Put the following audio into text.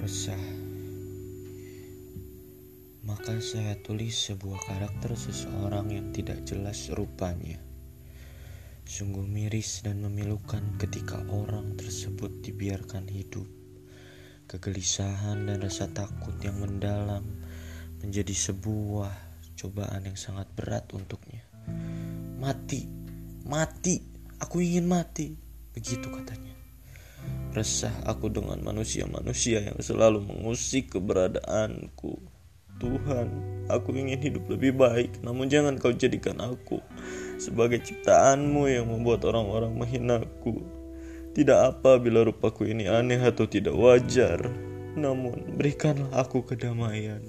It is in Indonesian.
resah. Maka saya tulis sebuah karakter seseorang yang tidak jelas rupanya. Sungguh miris dan memilukan ketika orang tersebut dibiarkan hidup. Kegelisahan dan rasa takut yang mendalam menjadi sebuah cobaan yang sangat berat untuknya. Mati, mati, aku ingin mati, begitu katanya. Resah aku dengan manusia-manusia yang selalu mengusik keberadaanku. Tuhan, aku ingin hidup lebih baik, namun jangan kau jadikan aku sebagai ciptaanmu yang membuat orang-orang menghinaku. Tidak apa bila rupaku ini aneh atau tidak wajar, namun berikanlah aku kedamaian.